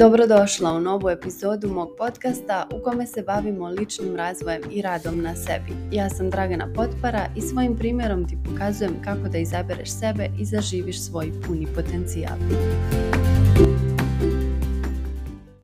Dobrodošla u novu epizodu mog podcasta u kome se bavimo ličnim razvojem i radom na sebi. Ja sam Dragana Potpara i svojim primjerom ti pokazujem kako da izabereš sebe i zaživiš svoj puni potencijal.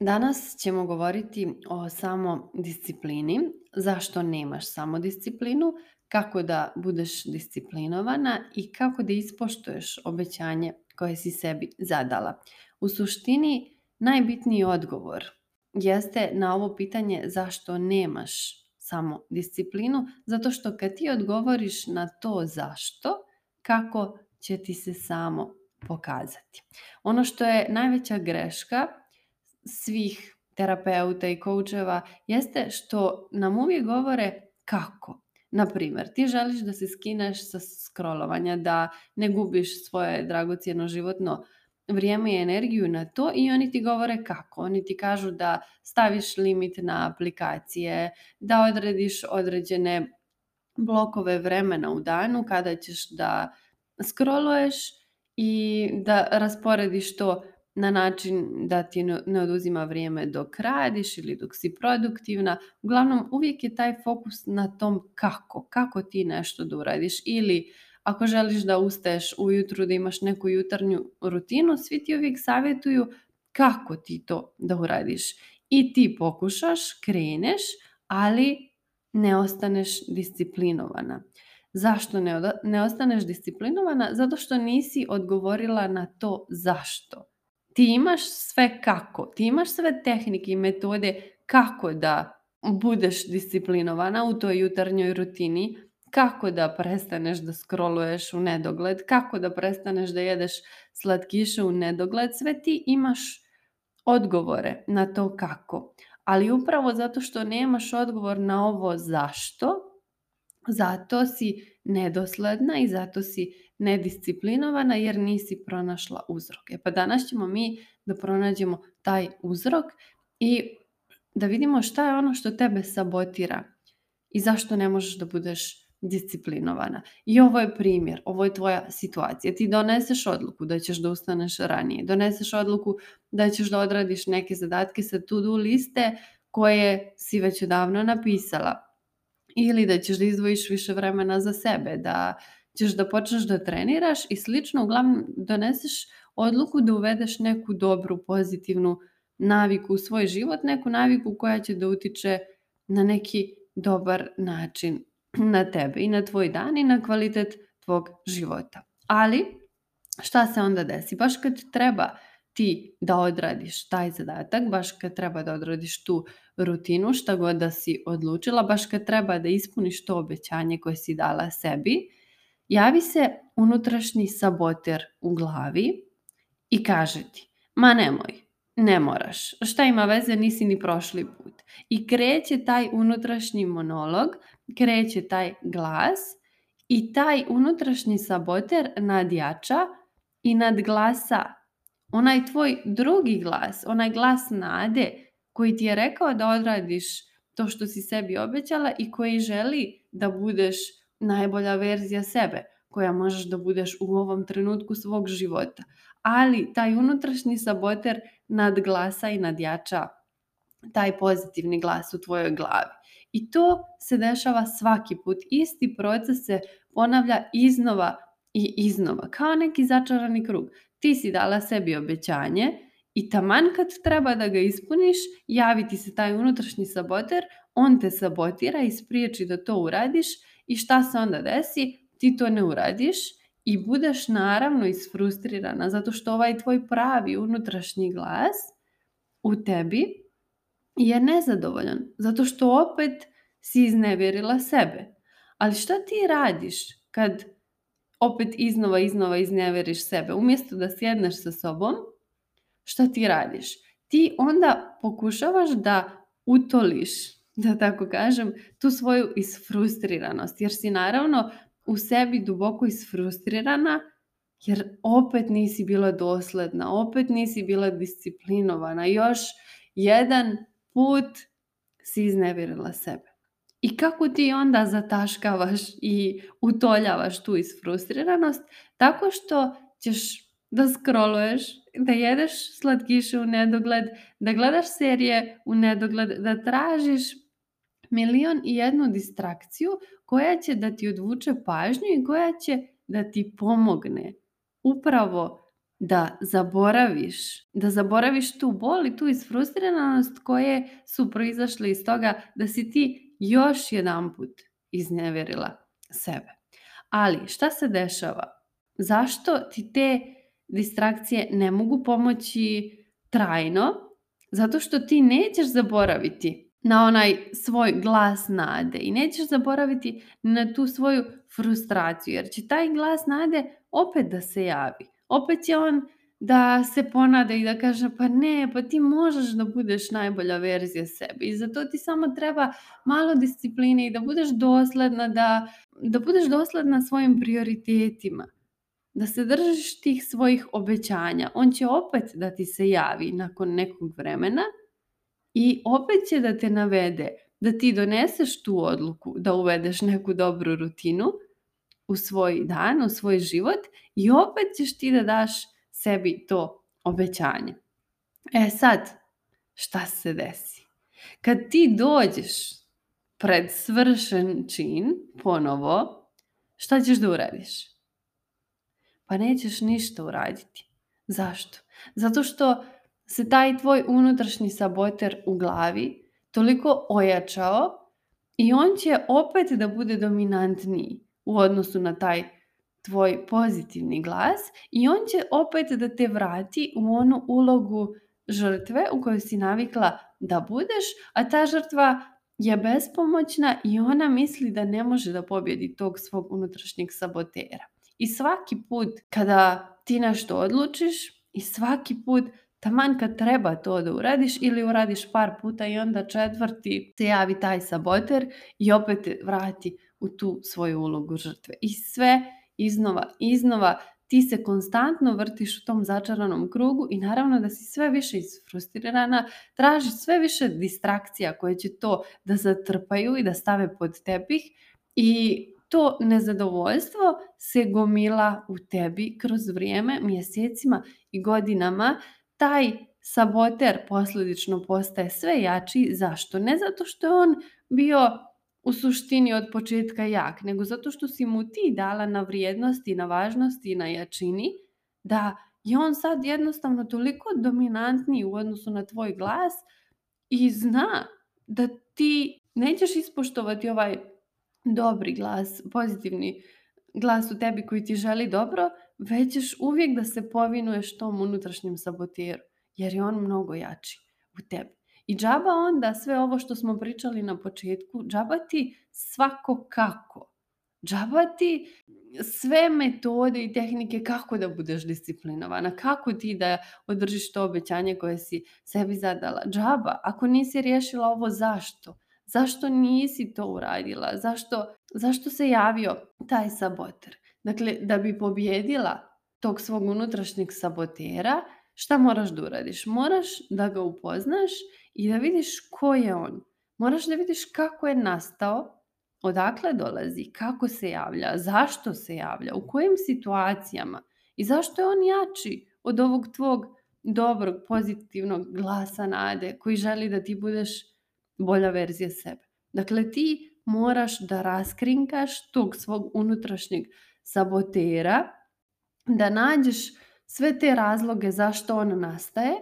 Danas ćemo govoriti o samodisciplini, zašto nemaš samodisciplinu, kako da budeš disciplinovana i kako da ispoštuješ obećanje koje si sebi zadala. U suštini Najbitniji odgovor jeste na ovo pitanje zašto nemaš samo disciplinu, zato što kad ti odgovoriš na to zašto, kako će ti se samo pokazati. Ono što je najveća greška svih terapeuta i koučeva jeste što nam uvijek govore kako. Naprimjer, ti želiš da se skineš sa scrollovanja, da ne gubiš svoje dragocjeno životno vrijeme i energiju na to i oni ti govore kako. Oni ti kažu da staviš limit na aplikacije, da odrediš određene blokove vremena u danu kada ćeš da scrolluješ i da rasporediš to na način da ti ne oduzima vrijeme dok radiš ili dok si produktivna. Uglavnom uvijek je taj fokus na tom kako, kako ti nešto da uradiš ili ako želiš da ustaješ ujutru, da imaš neku jutarnju rutinu, svi ti uvijek savjetuju kako ti to da uradiš. I ti pokušaš, kreneš, ali ne ostaneš disciplinovana. Zašto ne, ne ostaneš disciplinovana? Zato što nisi odgovorila na to zašto. Ti imaš sve kako, ti imaš sve tehnike i metode kako da budeš disciplinovana u toj jutarnjoj rutini, kako da prestaneš da skroluješ u nedogled, kako da prestaneš da jedeš slatkiše u nedogled, sve ti imaš odgovore na to kako. Ali upravo zato što nemaš odgovor na ovo zašto, zato si nedosledna i zato si nedisciplinovana jer nisi pronašla uzrok. pa danas ćemo mi da pronađemo taj uzrok i da vidimo šta je ono što tebe sabotira i zašto ne možeš da budeš disciplinovana. I ovo je primjer, ovo je tvoja situacija. Ti doneseš odluku da ćeš da ustaneš ranije, doneseš odluku da ćeš da odradiš neke zadatke sa to-do liste koje si već odavno napisala. Ili da ćeš da izdvojiš više vremena za sebe, da ćeš da počneš da treniraš i slično. Uglavnom doneseš odluku da uvedeš neku dobru, pozitivnu naviku u svoj život, neku naviku koja će da utiče na neki dobar način na tebe i na tvoj dan i na kvalitet tvog života. Ali šta se onda desi? Baš kad treba ti da odradiš taj zadatak, baš kad treba da odradiš tu rutinu, šta god da si odlučila, baš kad treba da ispuniš to obećanje koje si dala sebi, javi se unutrašnji saboter u glavi i kaže ti, ma nemoj, ne moraš, šta ima veze, nisi ni prošli put. I kreće taj unutrašnji monolog kreće taj glas i taj unutrašnji saboter nadjača i nadglasa onaj tvoj drugi glas, onaj glas nade koji ti je rekao da odradiš to što si sebi obećala i koji želi da budeš najbolja verzija sebe koja možeš da budeš u ovom trenutku svog života. Ali taj unutrašnji saboter nadglasa i nadjača taj pozitivni glas u tvojoj glavi. I to se dešava svaki put. Isti proces se ponavlja iznova i iznova. Kao neki začarani krug. Ti si dala sebi obećanje i taman kad treba da ga ispuniš, javi ti se taj unutrašnji saboter, on te sabotira i spriječi da to uradiš i šta se onda desi? Ti to ne uradiš i budeš naravno isfrustrirana zato što ovaj tvoj pravi unutrašnji glas u tebi je nezadovoljan zato što opet si iznevjerila sebe. Ali šta ti radiš kad opet iznova, iznova iznevjeriš sebe? Umjesto da sjedneš sa sobom, šta ti radiš? Ti onda pokušavaš da utoliš, da tako kažem, tu svoju isfrustriranost. Jer si naravno u sebi duboko isfrustrirana jer opet nisi bila dosledna, opet nisi bila disciplinovana. Još jedan put si iznevjerila sebe. I kako ti onda zataškavaš i utoljavaš tu isfrustriranost? Tako što ćeš da scrolluješ, da jedeš slatkiše u nedogled, da gledaš serije u nedogled, da tražiš milion i jednu distrakciju koja će da ti odvuče pažnju i koja će da ti pomogne upravo da zaboraviš, da zaboraviš tu bol i tu isfrustriranost koje su proizašle iz toga da si ti još jedanput iznevjerila sebe. Ali šta se dešava? Zašto ti te distrakcije ne mogu pomoći trajno? Zato što ti nećeš zaboraviti na onaj svoj glas nade i nećeš zaboraviti na tu svoju frustraciju jer će taj glas nade opet da se javi opet je on da se ponade i da kaže pa ne, pa ti možeš da budeš najbolja verzija sebe i zato ti samo treba malo discipline i da budeš dosledna, da, da budeš dosledna svojim prioritetima, da se držiš tih svojih obećanja. On će opet da ti se javi nakon nekog vremena i opet će da te navede da ti doneseš tu odluku, da uvedeš neku dobru rutinu, u svoj dan, u svoj život i opet ćeš ti da daš sebi to obećanje. E sad, šta se desi? Kad ti dođeš pred svršen čin ponovo, šta ćeš da uradiš? Pa nećeš ništa uraditi. Zašto? Zato što se taj tvoj unutrašnji saboter u glavi toliko ojačao i on će opet da bude dominantniji u odnosu na taj tvoj pozitivni glas i on će opet da te vrati u onu ulogu žrtve u kojoj si navikla da budeš, a ta žrtva je bespomoćna i ona misli da ne može da pobjedi tog svog unutrašnjeg sabotera. I svaki put kada ti nešto odlučiš i svaki put taman kad treba to da uradiš ili uradiš par puta i onda četvrti se javi taj saboter i opet vrati u tu svoju ulogu žrtve. I sve iznova, iznova ti se konstantno vrtiš u tom začaranom krugu i naravno da si sve više isfrustrirana, traži sve više distrakcija koje će to da zatrpaju i da stave pod tepih i to nezadovoljstvo se gomila u tebi kroz vrijeme, mjesecima i godinama. Taj saboter posljedično postaje sve jači. Zašto? Ne zato što je on bio u suštini od početka jak, nego zato što si mu ti dala na vrijednosti, na važnosti i na jačini, da je on sad jednostavno toliko dominantniji u odnosu na tvoj glas i zna da ti nećeš ispoštovati ovaj dobri glas, pozitivni glas u tebi koji ti želi dobro, već ćeš uvijek da se povinuješ tom unutrašnjem sabotiru, jer je on mnogo jači u tebi. I džaba onda sve ovo što smo pričali na početku, džaba ti svako kako. Džaba ti sve metode i tehnike kako da budeš disciplinovana, kako ti da održiš to obećanje koje si sebi zadala. Džaba, ako nisi riješila ovo, zašto? Zašto nisi to uradila? Zašto, zašto se javio taj saboter? Dakle, da bi pobjedila tog svog unutrašnjeg sabotera, šta moraš da uradiš? Moraš da ga upoznaš i da mhm. vidiš ko je on. Moraš da vidiš kako je nastao, odakle dolazi, kako se javlja, zašto se javlja, u kojim situacijama i zašto je on jači od ovog tvog dobrog, pozitivnog glasa nade koji želi da ti budeš bolja verzija sebe. Dakle, ti moraš da raskrinkaš tog svog unutrašnjeg sabotera, da nađeš sve te razloge zašto on nastaje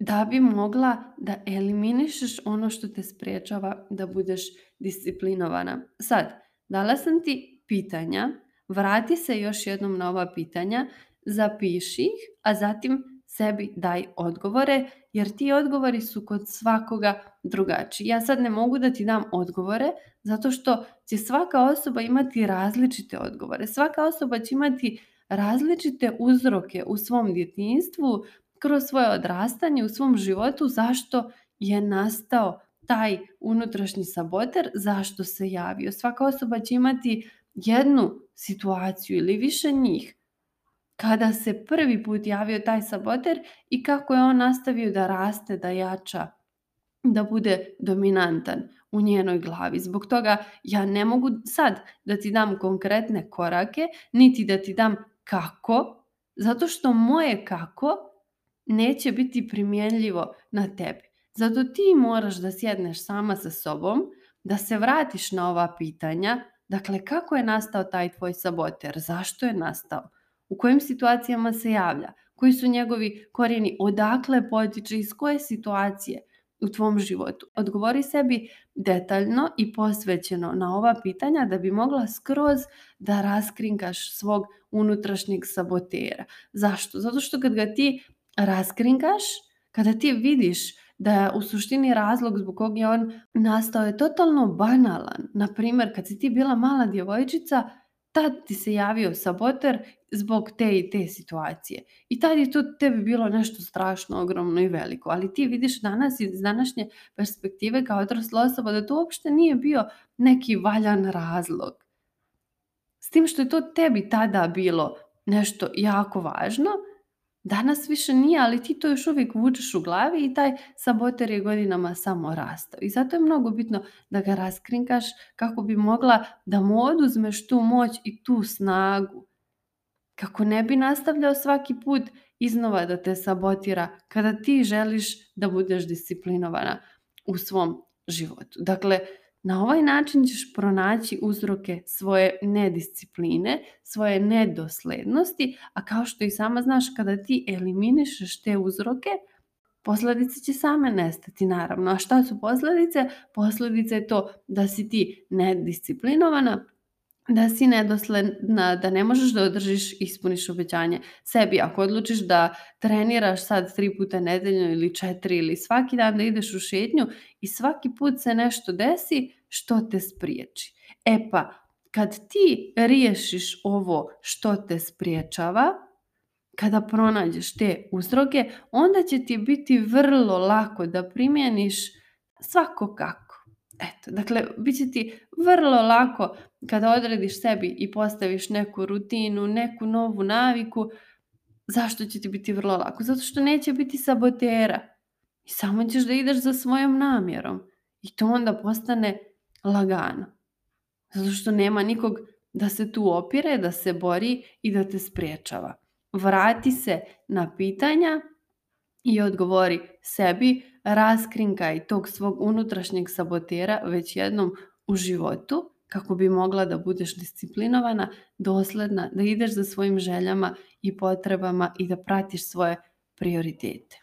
da bi mogla da eliminišeš ono što te sprječava da budeš disciplinovana. Sad, dala sam ti pitanja, vrati se još jednom na ova pitanja, zapiši ih, a zatim sebi daj odgovore, jer ti odgovori su kod svakoga drugačiji. Ja sad ne mogu da ti dam odgovore, zato što će svaka osoba imati različite odgovore. Svaka osoba će imati različite uzroke u svom djetinjstvu, kroz svoje odrastanje u svom životu zašto je nastao taj unutrašnji saboter, zašto se javio. Svaka osoba će imati jednu situaciju ili više njih kada se prvi put javio taj saboter i kako je on nastavio da raste, da jača, da bude dominantan u njenoj glavi. Zbog toga ja ne mogu sad da ti dam konkretne korake, niti da ti dam kako, zato što moje kako neće biti primjenljivo na tebi. Zato ti moraš da sjedneš sama sa sobom, da se vratiš na ova pitanja, dakle kako je nastao taj tvoj saboter, zašto je nastao, u kojim situacijama se javlja, koji su njegovi korijeni, odakle potiče, iz koje situacije u tvom životu. Odgovori sebi detaljno i posvećeno na ova pitanja da bi mogla skroz da raskrinkaš svog unutrašnjeg sabotera. Zašto? Zato što kad ga ti raskrinkaš kada ti vidiš da u suštini razlog zbog kog je on nastao je totalno banalan. Na primjer, kad si ti bila mala djevojčica, tad ti se javio saboter zbog te i te situacije. I tad je to tebi bilo nešto strašno, ogromno i veliko. Ali ti vidiš danas iz današnje perspektive kao odrasla osoba da to uopšte nije bio neki valjan razlog. S tim što je to tebi tada bilo nešto jako važno, Danas više nije, ali ti to još uvijek vučeš u glavi i taj saboter je godinama samo rastao. I zato je mnogo bitno da ga raskrinkaš kako bi mogla da mu oduzmeš tu moć i tu snagu. Kako ne bi nastavljao svaki put iznova da te sabotira kada ti želiš da budeš disciplinovana u svom životu. Dakle, na ovaj način ćeš pronaći uzroke svoje nediscipline, svoje nedoslednosti, a kao što i sama znaš kada ti eliminišeš te uzroke, Posljedice će same nestati, naravno. A šta su posljedice? Posljedice je to da si ti nedisciplinovana, da si nedosledna, da ne možeš da održiš, ispuniš obećanje sebi. Ako odlučiš da treniraš sad tri puta nedeljno ili četiri ili svaki dan da ideš u šetnju i svaki put se nešto desi, što te spriječi. E pa, kad ti riješiš ovo što te spriječava, kada pronađeš te uzroke, onda će ti biti vrlo lako da primjeniš svako kako. Eto, dakle, bit će ti vrlo lako kada odrediš sebi i postaviš neku rutinu, neku novu naviku, zašto će ti biti vrlo lako? Zato što neće biti sabotera. I samo ćeš da ideš za svojom namjerom. I to onda postane lagano. Zato što nema nikog da se tu opire, da se bori i da te spriječava. Vrati se na pitanja i odgovori sebi, raskrinkaj tog svog unutrašnjeg sabotera već jednom u životu kako bi mogla da budeš disciplinovana, dosledna, da ideš za svojim željama i potrebama i da pratiš svoje prioritete.